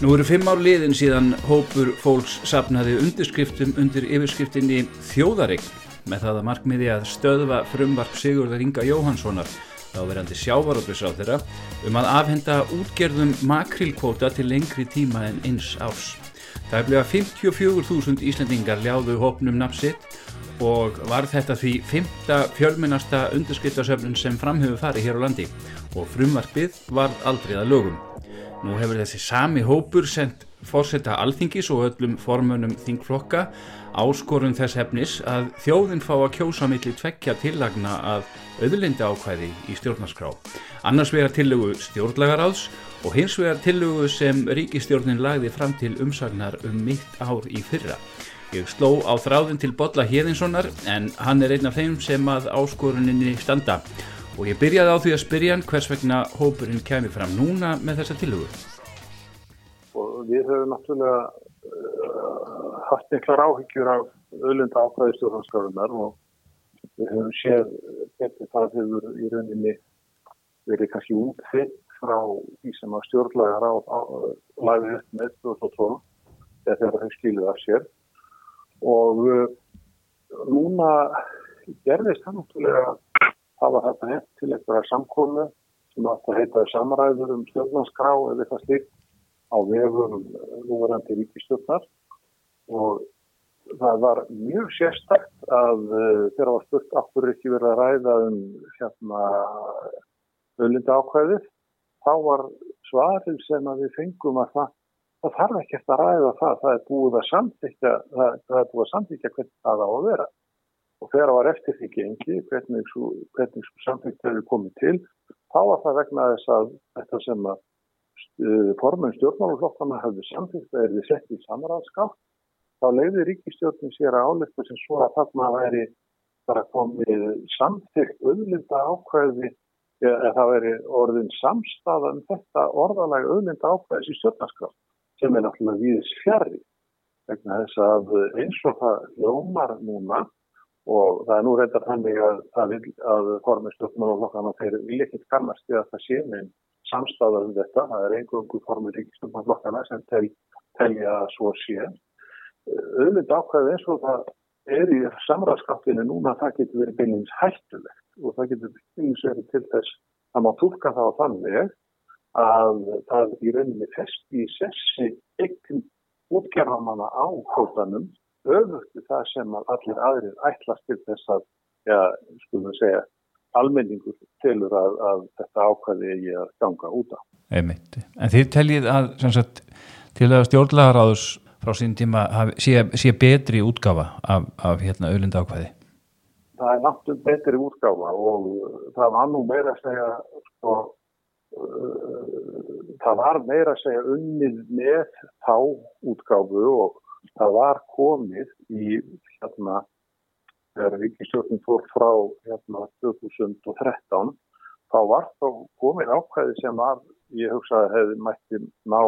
Nú eru fimm ár liðin síðan hópur fólks sapnaði undirskriftum undir yfirskriftinni Þjóðaregn með það að markmiði að stöðva frumvarp Sigurðar Inga Jóhanssonar þá verandi sjávarópis á þeirra um að afhenda útgerðum makrilkvóta til lengri tíma en eins árs. Það er bleið að 54.000 Íslandingar ljáðu hópnum napsitt og var þetta því fymta fjölmennasta undirskriftasöfnun sem framhefur farið hér á landi og frumvarpið var aldrei að lögum. Nú hefur þessi sami hópur sendt fórsetta alþingis og öllum formönum þingflokka áskorun þess hefnis að þjóðin fá að kjósa millir tvekja tillagna að auðlinda ákvæði í stjórnarskrá. Annars vegar tillögu stjórnlagaráðs og hins vegar tillögu sem ríkistjórnin lagði fram til umsagnar um mitt ár í fyrra. Ég sló á þráðin til Bolla Híðinssonar en hann er einn af þeim sem að áskoruninni standa og ég byrjaði á því að spyrja hann hvers vegna hópurinn kemur fram núna með þessa tillögu. Og við höfum náttúrulega uh, haft einhver áhyggjur af öllunda ákvæði stjórnarskráðunar og við höfum séð hvernig það hefur í rauninni verið kannski útfitt frá því sem að stjórnlagar á lagið upp með 2012 þegar þau skiluði af sér og uh, núna gerðist það náttúrulega hafa þetta hett til eitthvað samkólu sem átt að heita samræður um stjórnarskrá eða eitthvað slíkt á vefum núverandi ríkistjórnar og það var mjög sérstakt að uh, þegar var spurt aftur ekki verið að ræða um hérna öllindi ákvæðið þá var svaril sem að við fengum að það, það þarf ekki eftir að ræða það, það er búið að samþykja, það, það er búið að samþykja hvernig það á að vera. Og þegar það var eftir því gengi, hvernig hvernig samþykja hefur komið til, þá var það vegna þess að þetta sem að uh, formun stjórnmáluflokkana hafði samþykja, það er því sett í samræðskátt, þá leiði ríkistjórnum sér að álefta sem svo að þarna væri bara komið samþykja auðlinda ákvæði eða það veri orðin samstafa um þetta orðalega auðlinda ákvæðis í stjórnarskraf sem er náttúrulega víðis fjari vegna þess að eins og það ljómar núna og það er nú reyndar þannig að, að, að formið stjórnmálaflokkana þeir vil ekki kannast því að það sé með samstafa um þetta, það er einhverjum formið ríkistjórnmálaflokkana sem tel, telja svo sé. Auðlinda ákvæði eins og það er í samræðskattinu núna það getur verið beinins hættulegt. Og það getur beinins verið til þess að maður tólka það á þannig að það í rauninni festi í sessi ekkert útgerðamanna á hótanum öfugt það sem allir aðrir ætlast til þess að, já, skulum við segja, almenningur tilur að, að þetta ákvæði eigi að ganga út á. Einmitt. En þið teljið að sagt, til að stjórnlagaráðus frá sín tíma sé, sé betri útgafa af, af hérna auðlinda ákvæði? Það er náttúrulega betri útgafa og það var nú meira að segja sko, uh, það var meira að segja unnið með þá útgafu og það var komið í hérna þegar ríkistjórnum fór frá hérna 2013 þá var þá komið ákvæði sem að ég hugsaði hefði mætti ná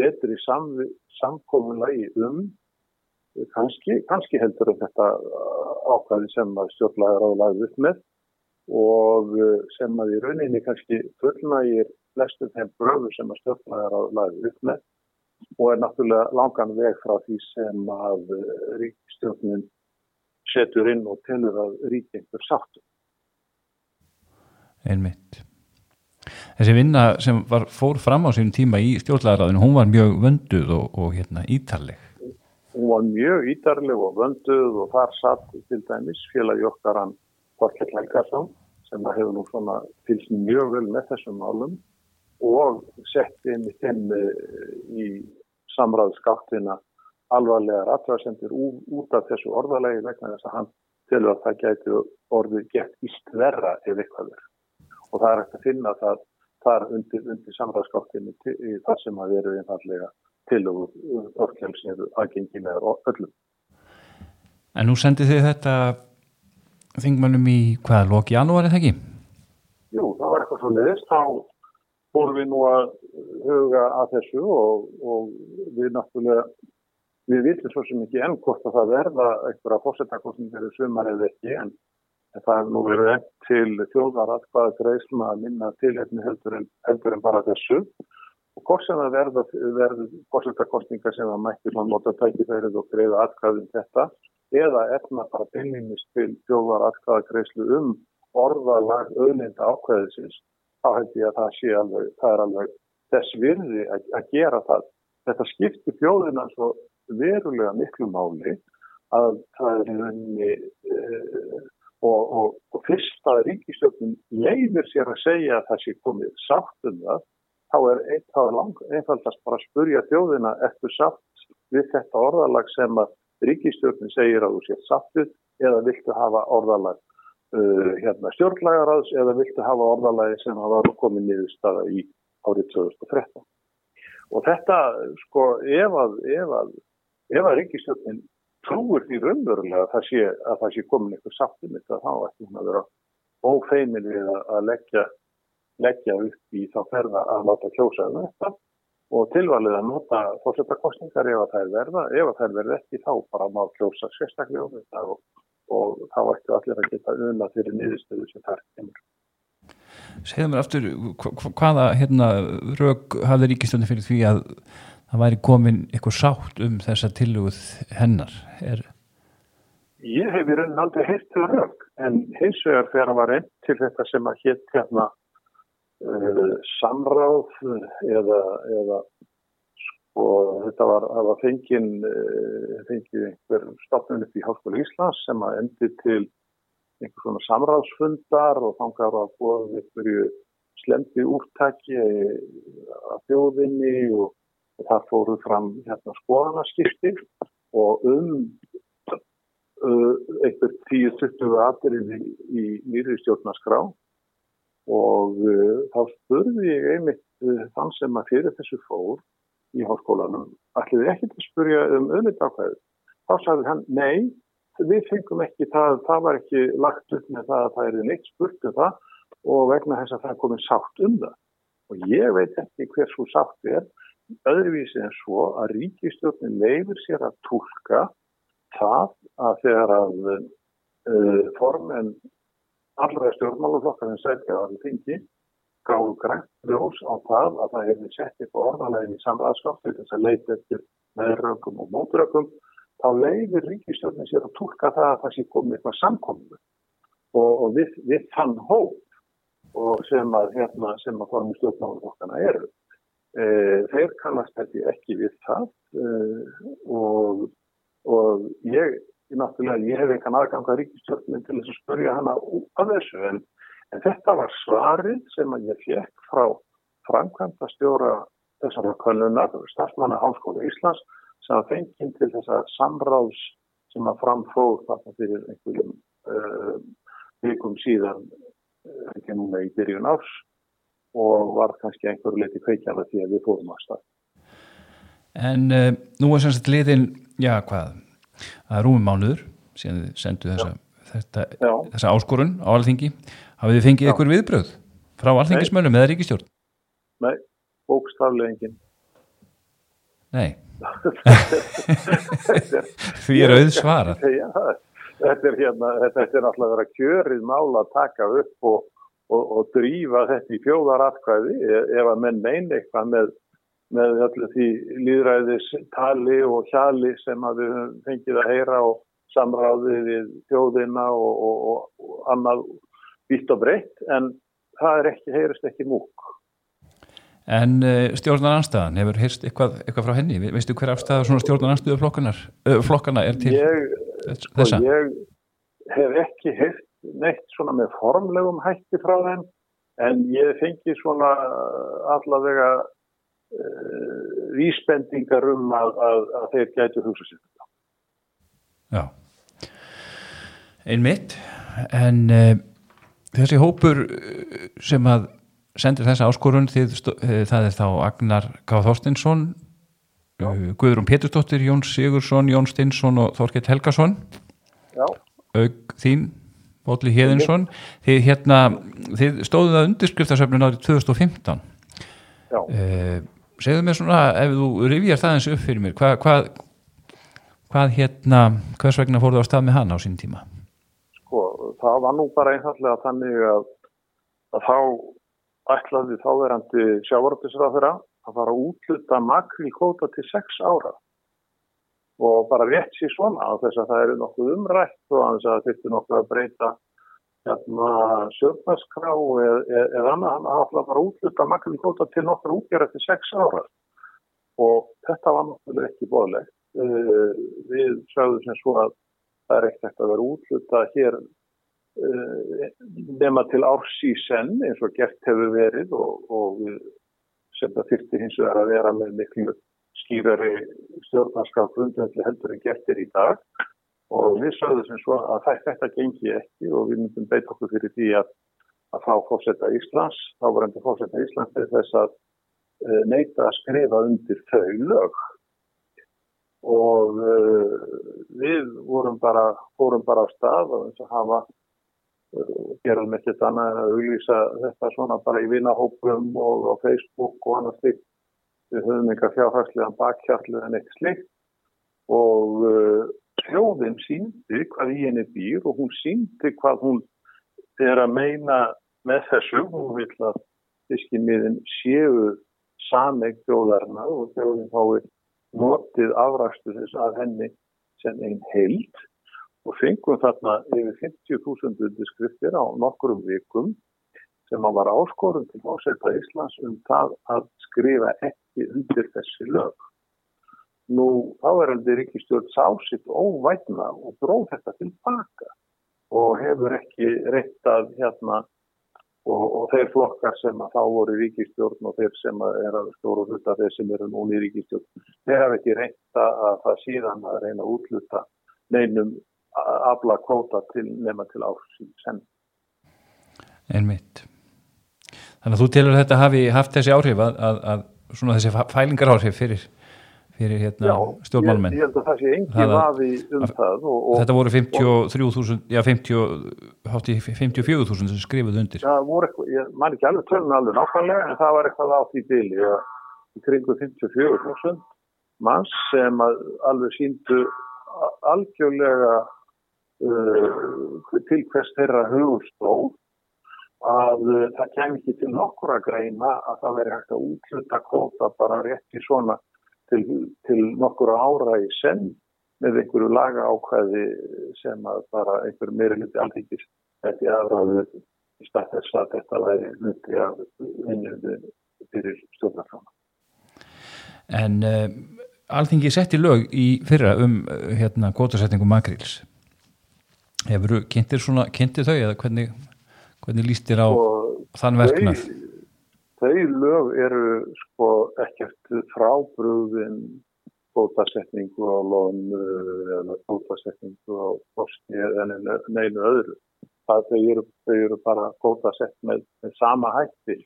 betri samkominlagi um. Kannski, kannski heldur þetta ákvæði sem að stjórnlagar álæði upp með og sem að í rauninni kannski fullnægir flestum þeim bröfu sem að stjórnlagar álæði upp með og er náttúrulega langan veg frá því sem að ríkstjórnin setur inn og telur að ríkjengur sáttu. Einmitt þessi vinna sem var, fór fram á sínum tíma í stjórnlagaráðinu, hún var mjög vönduð og, og hérna ítarleg. Hún var mjög ítarleg og vönduð og þar satt til dæmis hann Þorkell Helgarsson sem hefur nú svona fylgst mjög vel með þessum málum og sett inn í þeim í samræðskáttina alvarlegar aðræðsendir út af þessu orðalegi vegna þess að hann telur að það gæti orðið gett íst verra ef eitthvað er. Og það er eftir að finna það þar undir, undir samræðskáttinu þar sem að veru einfallega til og orðkjálsnir aðgengilegar öllum. En nú sendið þið þetta þingmannum í hvaða lóki janúar er það ekki? Jú, það var eitthvað svo leiðist, þá fórum við nú að huga að þessu og, og við náttúrulega við viljum svo sem ekki enn hvort að það verða eitthvað að fórsetakostningar í sumar eða ekki en Það er nú verið enn til þjóðar aðkvaða greiðsma að minna tilhefni heldur en, heldur en bara þessu. Og hvort sem það verður verður fórsetakostninga sem það mætti svona nota tækifærið og greiða atkvæðin um þetta eða efna bara byllinist til fjóðar atkvæðagreislu um orðalag auðlinda ákveðisins þá held ég að það sé alveg, það er alveg þess virði að, að gera það. Þetta skiptir fjóðina svo verulega miklu máli að það er henni e, og, og, og fyrst að ríkistöknum leifir sér að segja að það sé komið sátt um það, þá er einfaldast bara að spurja fjóðina eftir sátt við þetta orðalag sem að ríkistöknum segir að þú sé sáttuð eða viltu hafa orðalag uh, hérna, stjórnlagaráðs eða viltu hafa orðalagi sem hafa komið niðurstaða í árið 2013. Og þetta, sko, ef að, ef að, ef að ríkistjórnin trúur því raunverulega að það sé, að það sé komin eitthvað sáttum þetta, þá ætti hún að vera ófeimin við að, að leggja, leggja upp í þá ferða að láta kjósa um þetta og tilvalið að nota fórsetakostningar ef að það er verða, ef að það er verða ekki þá bara má kjósa sérstaklega um þetta og og þá ættu allir að geta unna fyrir niðurstöðu sem þar kemur. Segðu mér aftur, hvaða hérna, rauk hafði ríkistöndi fyrir því að það væri komin eitthvað sátt um þessa tiluguð hennar? Er... Ég hef í raunin aldrei heilt þau rauk, en hins vegar þegar það var einn til þetta sem að hétt hérna uh, samráð eða, eða og þetta var, var eh, fengið einhver stofnun upp í Háskóla Íslands sem að endi til einhver svona samráðsfundar og þangar að búa einhverju slempi úrtaki að þjóðinni og, og það fóru fram hérna skoðanaskipti og um uh, einhver 10-20 aðrið í, í nýri stjórnarskrá. Og uh, þá spurði ég einmitt uh, þann sem að fyrir þessu fór í háskólanum ætliði ekki til að spurja um auðvitaðkvæðu. Þá sagði hann, nei, við fengum ekki það, það var ekki lagt upp með það að það er neitt spurt um það og vegna þess að það komin sátt um það. Og ég veit ekki hver svo sátt er, öðruvísi en svo að ríkistjórnin leifir sér að tólka það að þegar að uh, form en allra stjórnmáluflokkar en sætja að það fengi gáðu grænt ljós á það að það hefði sett upp orðalegin í samræðskap til þess að leita eftir meðröngum og mótröngum þá leiðir ríkistjórnir sér að tólka það að það sé komið eitthvað samkominu og, og við, við þann hóp sem að, hérna, sem að formum stjórnáðurfokkana eru. E, þeir kannast þetta ekki við það e, og, og ég, náttúrulega, ég hef einhvern aðgang að ríkistjórnir til þess að spörja hana af þessu en En þetta var svarið sem að ég fekk frá framkvæmda stjóra þessara könnunar, starfsmanna Háskóla Íslands, sem að fengið til þessa samráðs sem að framfóð þarna fyrir einhverjum uh, vikum síðan, uh, ekki núna í byrjun árs og var kannski einhverju leiti kveikjala því að við fórum að stað. En uh, nú er semst liðin, já hvað, að rúmum mánuður, síðan þið sendu þessa, þetta, þessa áskorun á alþingi hafið þið fengið ykkur viðbröð frá alþingismönnum eða ríkistjórn? Nei, bókstaflega engin Nei. Því er auð svara Þetta er hérna þetta er náttúrulega að vera kjörið mála að taka upp og, og, og drífa þetta í fjóðaratkvæði e, ef að menn meina eitthvað með, með öllu því líðræðis tali og hjali sem að við fengið að heyra og samráði við þjóðina og, og annað vitt og breytt en það er ekki, heyrist ekki múk. En uh, stjórnarnanstæðan, hefur heyrst eitthvað, eitthvað frá henni? Veistu hver afstæða svona stjórnarnanstöðu flokkana, uh, flokkana er til ég, þessa? Sko, ég hef ekki heyrt neitt svona með formlegum hætti frá þeim en ég fengi svona allavega uh, vísbendingar um að, að, að þeir gætu hugsa sér þetta. Já, einmitt, en þessi hópur uh, sem að sendir þessa áskorun eh, það er þá Agnar K. Þorstinsson Já. Uh, Guðrún Petursdóttir, Jón Sigursson Jón Stinsson og Þorkett Helgason Já. auk þín Bóli Híðinsson þið, hérna, þið stóðuð að undirskriftasöfnun árið 2015 eh, segðu mér svona ef þú rivjar það eins upp fyrir mér hvað hva, hvað hérna hvers vegna fóruð á stað með hann á sín tíma það var nú bara einfallega þannig að, að þá ætlaði þáverandi sjávaröldisrað þeirra að fara að útluta makrílkóta til sex ára. Og bara rétt sér svona á þess að það eru nokkuð umrætt og að það þurfti nokkuð að breyta hérna, sjöfnarskrá eða eð, eð annað, hann átti að fara að útluta makrílkóta til nokkur útgjara til sex ára. Og þetta var náttúrulega ekki bóðlegt. Uh, við sagðum sem svo að það er ekkert að vera útluta hér nema til árs í senn eins og gert hefur verið og, og sem það þurfti hins vegar að vera með miklu skýrari stjórnarskap grundvelli heldur en gertir í dag. Og við sagðum sem svo að þetta gengi ekki og við myndum beita okkur fyrir því að, að fá fórsetta Íslands, þá var endur fórsetta Íslands til þess að uh, neyta að skrifa undir þau lög. Og uh, við vorum bara, vorum bara á stað og þess að hafa uh, gerðum ekkert annað en að auðvisa þetta svona bara í vinahópum og á Facebook og annað slikt við höfum eitthvað fjárhagslegan bakkjarlið en eitt slikt og uh, hljóðin síndi hvað í henni býr og hún síndi hvað hún er að meina með þessu, hún vil að fiskimiðin séu sameig þjóðarna og þjóðin fái notið afrækstu þess að henni sem einn heild og fengum þarna yfir 50.000 undirskriftir á nokkurum vikum sem að var áskorun til fórsetta Íslands um það að skrifa ekki undir þessi lög. Nú áverandi Ríkistjórn sá sitt óvætna og bróð þetta tilbaka og hefur ekki reynt að hérna og, og þeir flokkar sem að þá voru ríkistjórn og þeir sem er að stóru hluta þeir sem eru núni í ríkistjórn þeir hafa ekki reynda að það síðan að reyna að útluta neinum afla kvóta til nema til ársins senn. Einmitt. Þannig að þú tilur þetta hafi haft þessi áhrif að, að, að svona þessi fælingar áhrif fyrir fyrir hérna stjórnmálmenn ég held að það sé engi vafi um það og, og, þetta voru 53.000 já 54.000 sem skrifuð undir. Já, eitthvað, ég man ekki alveg tölun alveg nákvæmlega en það var eitthvað á því bíli í kringu 54.000 manns sem alveg síndu algjörlega til hvers þeirra hugustóð að uh, það kem ekki til nokkura greina að það veri hægt að útluta kóta bara rétt í svona til, til nokkur ára í senn með einhverju laga ákvæði sem að bara einhverju meiri hluti alþingis þetta aðræðu í stað þess að þetta væri hluti af vinnuði fyrir stjórnarfrána. En uh, alþingi setti lög í fyrra um uh, hérna gótasetningu makrils. Hefur þú kynntir svona, kynntir þau eða hvernig, hvernig líst þér á Og þann verknað? Þau, þau lög eru sko ekkert frábrúðin bótasetningu á lónu eða bótasetningu á kosti eða neinu öðru. Það þau eru, þau eru bara bótasett með, með sama hætti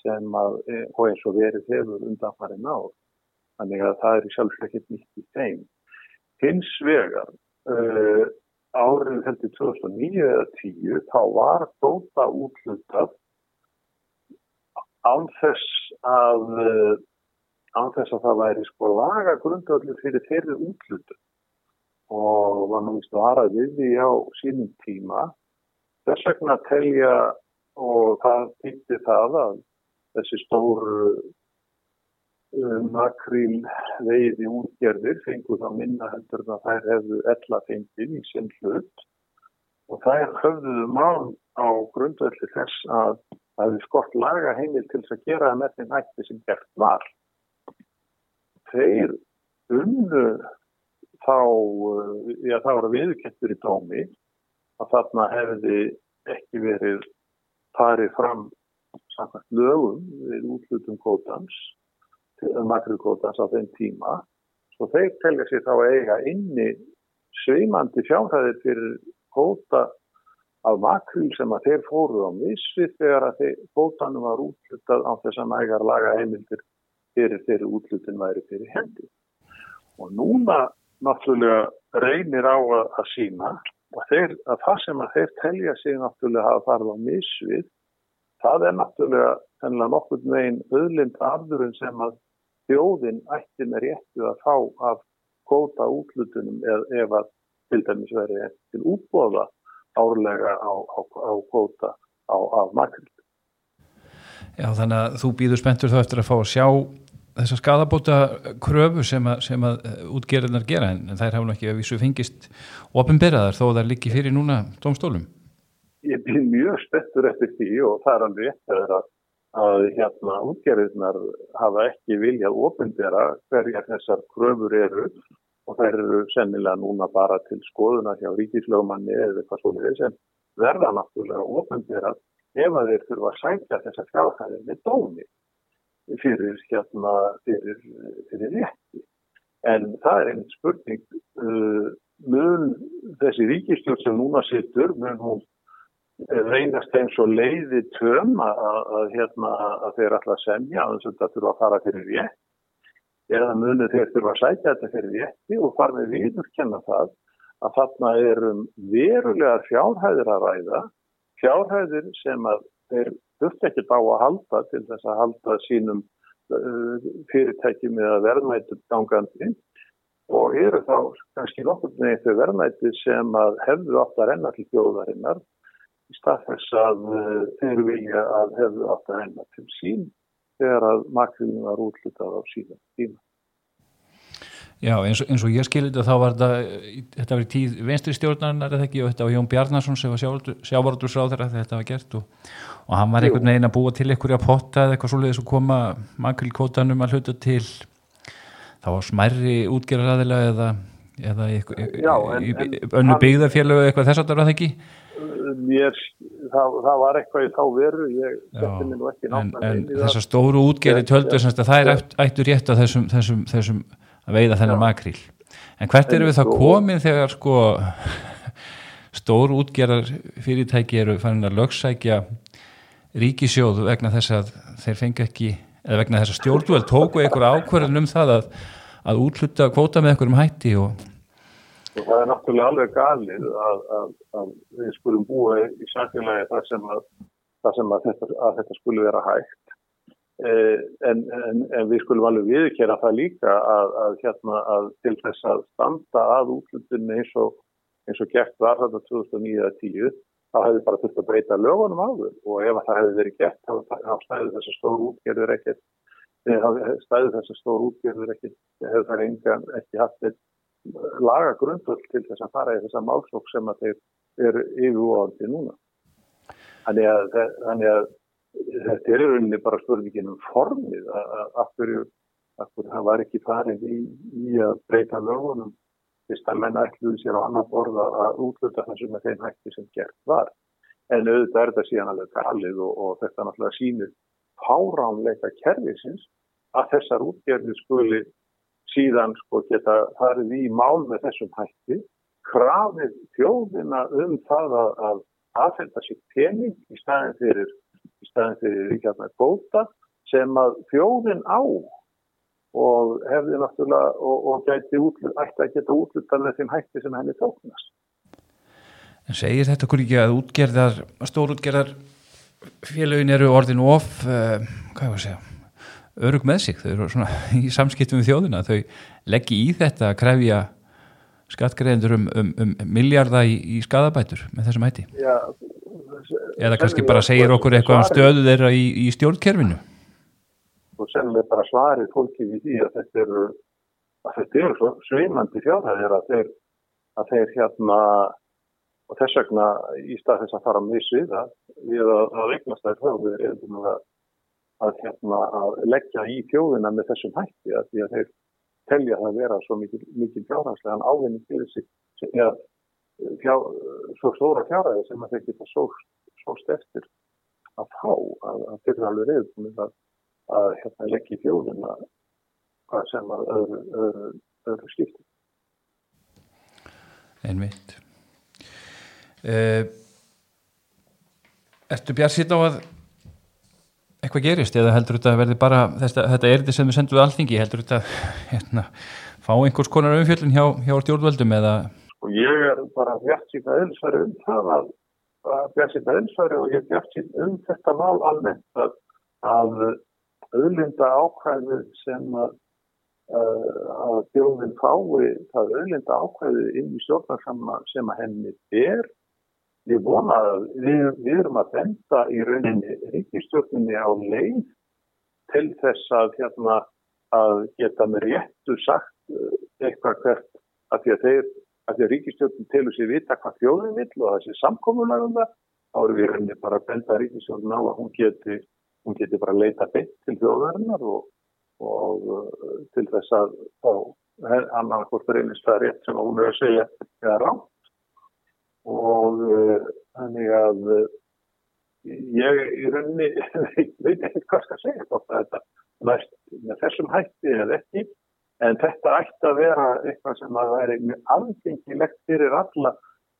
sem að, og eins og verið hefur undanfari náð. Þannig að það er í sjálfsveikit nýtt í þeim. Hins vegar, uh, árið heldur 2009 eða 10, þá var bóta útlutað ánþess að ánþess að það væri sko laga grundöðlur fyrir þeirri útlutu og var nú vist að harað við því á sínum tíma. Þess vegna telja og það týtti það að þessi stóru um, makríl veiði útgerðir fengur það minna heldur að þær hefðu ella fengið í sinn hlut og þær höfðuðu mál á grundvelli þess að það hefði skort laga heimil til þess að gera það með þeim hætti sem gert var. Þeir unnu þá, eh, já það voru viðkettur í dómi að þarna hefði ekki verið farið fram samkvæmt lögum við útlutum kótans, makrikótans á þeim tíma. Svo þeir telja sér þá eiga inni sveimandi fjárhæðir fyrir kóta af makril sem að þeir fóruð á missvið þegar að bótanum var útlutað á þess að nægar laga heimildir fyrir þeirri útlutin væri fyrir hendi. Og núna náttúrulega reynir á að, að sína að, þeir, að það sem að þeir telja sig náttúrulega hafa farið á missvið, það er náttúrulega nokkur megin öðlind afðurinn sem að þjóðin ætti með réttu að fá af kóta útlutunum ef að til dæmis verið til útbóða árlega á, á, á kvóta á, á makrill. Já, þannig að þú býður spenntur þá eftir að fá að sjá þessa skadabóta kröfu sem að, sem að uh, útgerðinar gera en, þær hafa ekki að vísu fengist ofinberaðar þó að það líki fyrir núna domstólum. Ég býð mjög spenntur eftir því og það er alveg eftir að, að hérna útgerðinar hafa ekki viljað ofinbera hverjar þessar kröfur eru og þær eru sennilega núna bara til skoðuna hjá ríkislögumanni eða eitthvað svona sem verða náttúrulega ofinberað ef að þeir þurfa að sækja þessa fjárhæðin með dómi fyrir, hérna, fyrir, fyrir rétti. En það er einn spurning, uh, mun þessi ríkistjórn sem núna sittur, mun hún reynast eins og leiði töm að, að, hérna, að þeir alltaf semja að þetta þurfa að fara fyrir rétt. Eða munu þeir þurfa að sækja þetta fyrir rétti og fara með viðurkenna það að þarna erum verulegar fjárhæðir að ræða fjárhæðir sem að þeir þurft ekki á að halda til þess að halda sínum uh, fyrirtækjum eða verðmættum gangandi og eru þá kannski nokkur með eitthvað verðmætti sem að hefðu að renna til fjóðarinnar í stað þess að uh, þeir vilja að hefðu átt að renna til sín þegar að makriðin var útlitað á síðan tíma. Já, eins, eins og ég skilir þetta þá var þetta, þetta í tíð venstri stjórnarinnar eða ekki og þetta var Jón Bjarnarsson sem var sjávardursráður að þetta var gert og, og hann var einhvern veginn að búa til einhverja potta eða eitthvað svolítið sem koma makrilkótanum að hluta til. Þá var smærri útgerðaraðila eða, eða önnu byggðarfélag eða eitthvað þess að það var það ekki Mér, það, það var eitthvað í þá veru ég setti mér nú ekki náttúrulega en, en þessar stóru útgerði töldu að það er ættu rétt á þessum, þessum, þessum að veiða þennan makríl. En hvert eru við þá komin þegar sko stór útgerðar fyrirtæki eru fannin að lögsækja ríkisjóð vegna þess að þeir fengi ekki eða vegna þess að stjórnvöld tóku einhver ákverðin um það að, að útluta kvóta með einhverjum hætti og og það er náttúrulega alveg galið að, að, að við skulum búa í samfélagi þar sem að, sem þetta, að þetta skulle vera hægt. Eh, en, en, en við skulum alveg viðkera það líka að, hérna, að til þess að standa að útlutunni eins og, eins og gert var þetta 2009-10 þá hefði bara þurft að breyta lögunum áður. Og ef það hefði verið gert þá stæði þessar stór útgerður ekkert. Stæði þessar stór útgerður ekkert hefur það engan ekki haft laga grundvöld til þess að fara í þessa málsók sem að þeir eru yfirvóðandi núna. Þannig að, þannig að þetta er rauninni bara spurningin um formið af hverju það var ekki farið í, í að breyta lögunum. Fyrst að menna ætluði sér á annan borða að útluta þessu með þeim hætti sem gert var. En auðvitað er þetta síðan alveg galið og, og þetta náttúrulega sínir fáránleika kervisins að þessar útgerðir skuli síðan sko geta farið í mál með þessum hætti krafið þjóðina um það að, að aðfenda sér pening í staðin fyrir í staðin fyrir hérna góta sem að þjóðin á og hefði náttúrulega og, og gæti útlut, ætti að geta útlutan með þeim hætti sem henni tóknast. En segir þetta okkur ekki að útgerðar, stórútgerðar félagin eru orðin of, uh, hvað er það að segja, örug með sig, þau eru svona í samskiptum við þjóðina, þau leggji í þetta að krefja skattgreðendur um, um, um miljardar í, í skadabætur með þessum hætti. Já, eða kannski bara segir okkur eitthvað um stöðu þeirra í, í stjórnkerfinu. Og sennilega bara svarið fólki við því að þetta eru að þetta eru sveimandi fjárhæðir að þeir að þeir hérna og þess vegna í stað þess að fara með sviða við að, að eignast þær höfður að, að, hérna, að leggja í fjóðina með þessum hætti að því að þeir telja það að vera svo mikil fjárhæðslegan ávinni fyrir sig eða fjá, svo stóra fjárhæði sem að þeir geta sóst eftir að fá að, að þeir eru alveg reyðbúin að, að hérna, leggja í fjóðina sem að öðru, öðru, öðru skipti. Einmitt. Uh, ertu bjart síðan á að eitthvað gerist eða heldur þetta að verði bara þetta, þetta er þetta sem við sendum við alltingi heldur þetta hérna, fá einhvers konar umfjöldin hjá, hjá stjórnvöldum eða? Og ég er bara að öðru um það að björnsinn öðnsværi og ég björnsinn um þetta mál almennt að, að auðlinda ákvæði sem að, að þjóðin fái það auðlinda ákvæði inn í stjórnarsama sem að henni er ég vona að við, við erum að benda í rauninni ríkistjórninni á leið til þess að, hérna, að geta með réttu sagt eh, eitthvað hvert að því að þeir að að ríkistjórnin telur sér vita hvað þjóðin vill og þessi samkominlega um þá erum við rauninni bara að benda ríkistjórnin á að hún geti, hún geti bara leita beitt til þjóðarinnar og, og uh, til þess að þá annar hvort reynist það rétt sem hún er að segja eða rátt og uh, þannig að uh, ég í rauninni veit ekki hvað skal segja þetta næst með þessum hætti eða ekki en þetta ætti að vera eitthvað sem að væri mjög algengilegt fyrir alla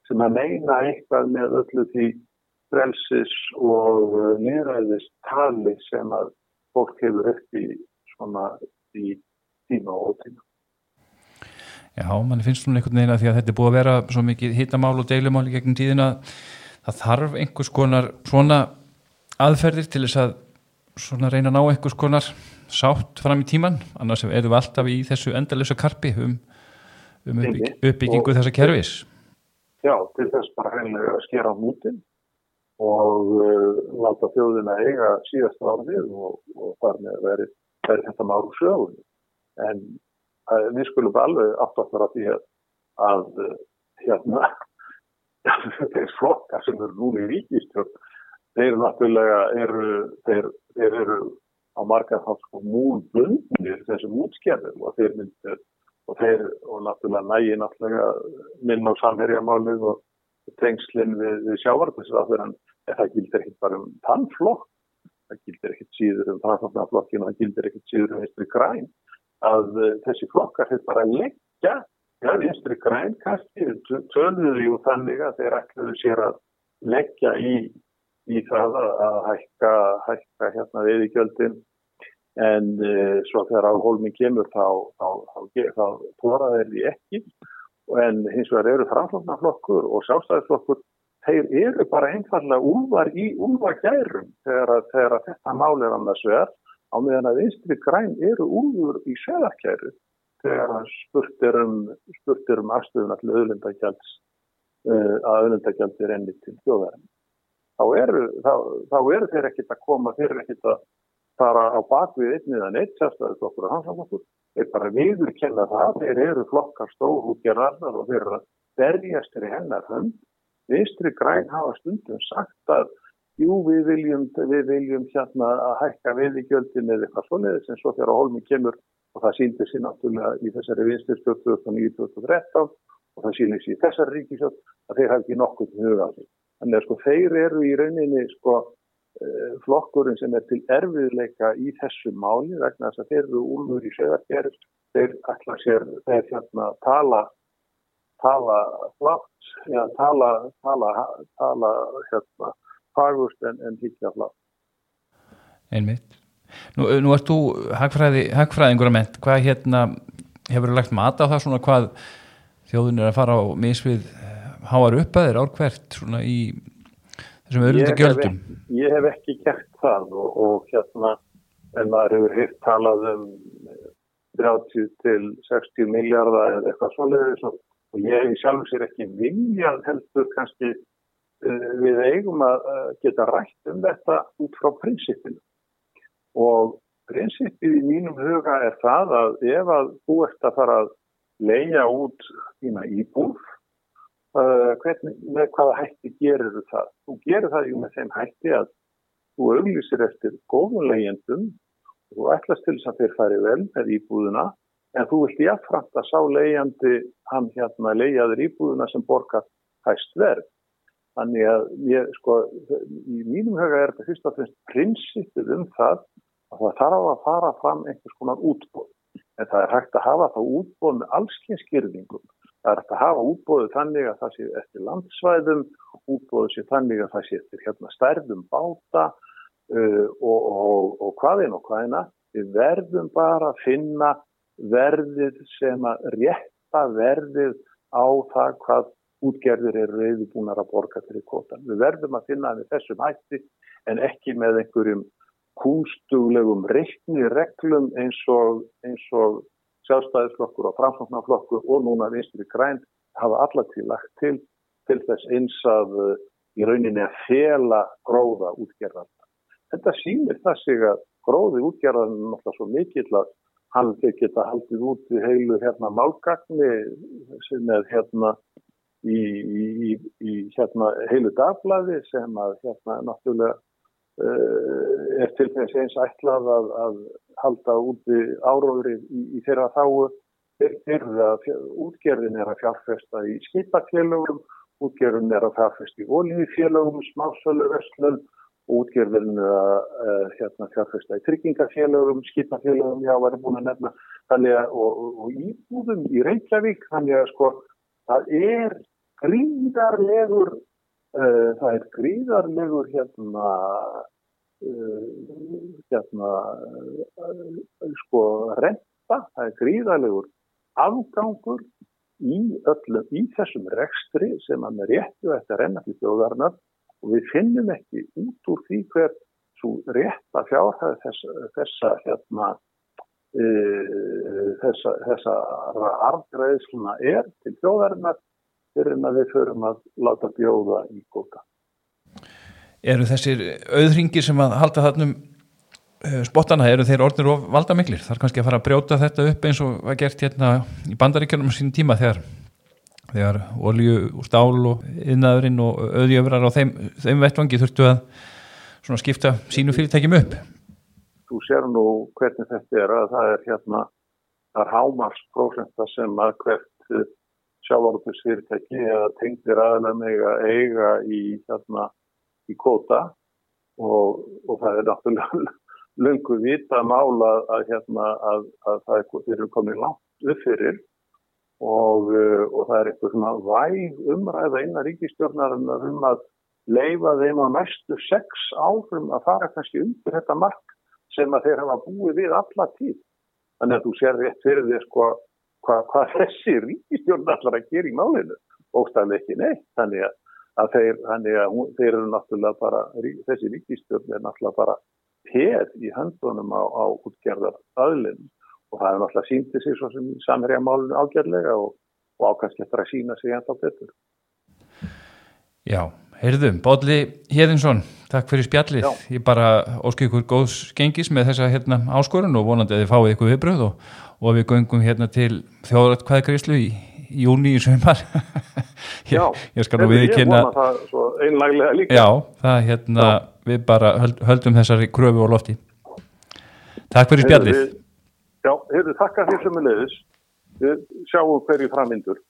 sem að meina eitthvað með öllu því frelsis og nýræðis tali sem að fólk hefur upp í svona í tíma og ótíma Já, mann finnst svona einhvern veginn að því að þetta er búið að vera svo mikið hittamál og deilumál í gegnum tíðina það þarf einhvers konar svona aðferðir til þess að svona reyna að ná einhvers konar sátt fram í tíman, annars erum við alltaf í þessu endalösa karpi um, um uppbygg, uppbyggingu þessa kervis Já, til þess bara reynilega að skera á mútin og uh, láta þjóðina eiga síðast árið og, og þar með verið þetta máru sögun en við skulum alveg aftur að því að, að hérna þeir flokkar sem eru núna í ríkistjórn þeir náttúrulega eru þeir, þeir eru á margar þá sko múl bundnir þessum útskerðum og þeir myndir og þeir og náttúrulega nægi náttúrulega minn á samherjamálið og tengslinn við, við sjávartisraður en það gildir ekki bara um tannflokk það gildir ekki síður um tannflokkinu það gildir ekki síður um einstu græn að uh, þessi flokkar hefur bara leggja, já, vinstri græn kannski, töluðu jú þannig að þeir ætluðu sér að leggja í, í það að hækka, hækka hérna við í gjöldin en uh, svo þegar áhólminn kemur þá, þá, þá, þá tóra þeir því ekki. En hins vegar eru framfloknarflokkur og sjálfstæðisflokkur þeir eru bara einfallega úlvar í úlvagærum þegar, þegar þetta mál er annars vegar á meðan að vinstri græn eru úrður í söðarkæru þegar spurt er um, um afstöðun allir auðlendagjalds uh, að auðlendagjaldi er enni til þjóðarinn. Þá eru, þá, þá eru þeir ekkit að koma, þeir eru ekkit að fara á bakvið einnið að neitt, okkur og hansamokkur, þeir bara viður kenna það, þeir eru flokkar stóðhúkjararnar og þeir eru að berjast þeirri hennar hönd. Vinstri græn hafa stundum sagt að jú við viljum, við viljum hérna að hækka við í gjöldin eða eitthvað svoleiðis en svo þegar Holmi kemur og það síndir sér náttúrulega í þessari vinstirstjórn 2009-2013 og það sínir sér í þessari ríkisjótt að þeir hafi ekki nokkuð til huga á því. Þannig að sko þeir eru í rauninni sko eh, flokkurinn sem er til erfiðleika í þessu máli vegna þess að þeir eru úlur í söðargerð, þeir ætla sér, þeir hérna tala tala flátt, já tala tala, tala hérna fagust en, en higgja flá. Einmitt. Nú, nú ert þú hagfræði, hagfræðingur að ment, hvað hérna hefur þú lagt mat á það svona hvað þjóðun er að fara á misvið eh, háar upp að þér árkvert svona í þessum öðrunda gjöldum? Ég hef ekki gert það og, og hérna en maður hefur hitt talað um 30 til 60 miljardar eða eitthvað svolítið og ég hef sjálf sér ekki viljað heldur kannski Eh, við eigum að geta rætt um þetta út frá prinsipinu og prinsipið í mínum huga er það að ef að þú ert að fara að leia út þína íbúð uh, hvernig, með hvaða hætti gerir þú það? Þú gerir það jú með þeim hætti að þú auglýsir eftir góðun leigjendum og þú ætlast til þess að þeir fari vel með íbúðuna en þú vilt jáfnframt að sá leigjandi hann hérna leijaður íbúðuna sem borgar hæst verð Þannig að ég, sko, í mínum höga er þetta fyrst og fremst prinsipið um það að það þarf að fara fram einhvers konar útbóð. En það er hægt að hafa það útbóð með allskynskyrðingum. Það er hægt að hafa útbóðu þannig að það sé eftir landsvæðum, útbóðu sé þannig að það sé eftir hérna stærðum báta uh, og, og, og hvaðin og hvaðina. Við verðum bara að finna verðið sem að rétta verðið á það hvað útgerðir eru reyðibúnar að borga fyrir kvotan. Við verðum að finna það með þessum hætti en ekki með einhverjum kúnstuglegum reikni reglum eins og, og sjálfstæðisflokkur og framfloknarflokkur og núna vinstri græn hafa allatíð lagt til til þess eins að, í rauninni að fela gróða útgerðan. Þetta sýnir það sig að gróði útgerðan er náttúrulega svo mikill að hann geta haldið út í heilu hérna málgagni sem er hérna í, í, í hérna heilu dagblæði sem að hérna náttúrulega uh, er til þess eins ætlað að, að halda úti áróðri í, í þeirra þáu þeirra útgerðin er að fjárfesta í skipakélugum útgerðin er að fjárfesta í olífélugum, smásölu, vestlun útgerðin uh, hérna, fjárfesta í tryggingafélagum, skipafélagum, já, var ég búin að nefna, þannig að, og, og íbúðum í Reykjavík, þannig að sko, það er gríðarlegur, uh, það er gríðarlegur hérna, uh, hérna, sko, renta, það er gríðarlegur afgangur í öllum, í þessum rekstri sem að með réttu eftir að renna til þjóðarnar og við finnum ekki út úr því hver svo rétt að fjárhæða þessa, þessa hérna uh, þessa, þessa arðgræðsluna er til þjóðarinnar fyrir að við förum að láta bjóða í góta. Eru þessir auðringir sem að halda þannum uh, spottana, eru þeir orðnir og valda miklir? Þar kannski að fara að brjóta þetta upp eins og var gert hérna í bandaríkjörnum sín tíma þegar þegar olju og stál og innaðurinn og auðjöfrar á þeim, þeim vettvangi þurftu að skipta sínu fyrirtækjum upp Þú sér nú hvernig þetta er að það er hérna það er hámarsprósenta sem að hvert sjálfárupus fyrirtæki eða tengdir aðlega eiga í hérna í kóta og, og það er náttúrulega lungu vita mála að hérna að, að það eru komið langt upp fyrir. Og, uh, og það er eitthvað svona væg umræða innan ríkistjórnarinnar um að leifa þeim á næstu sex árum að fara kannski undir þetta mark sem að þeir hafa búið við alla tíð. Þannig að þú sér rétt fyrir þér sko hvað hva þessi ríkistjórn allar að gera í málinu og staðlega ekki neitt. Þannig að, að, þeir, þannig að hún, þeir eru náttúrulega bara, þessi ríkistjórn er náttúrulega bara peð í höndunum á, á útgerðar aðlinn og það er náttúrulega síndið sér svo sem samherja málun ágjörlega og, og ákvæmst eftir að sína sig enda betur. Já, heyrðum, Bóli Hedinsson, takk fyrir spjallið. Já. Ég bara óskil ykkur góðs gengis með þessa hérna, áskorun og vonandi að þið fáið ykkur viðbröð og, og við göngum hérna til þjóðrætkvæðgríslu í júni í sögumar Já, ég skal nú viðkynna Ég vona það svo einlaglega líka Já, það hérna, Já. við bara höld, höldum þessari kröfu á lofti Takk fyrir spjallið Já, hefur þakka því sem er leiðis. Við sjáum hverju framindur.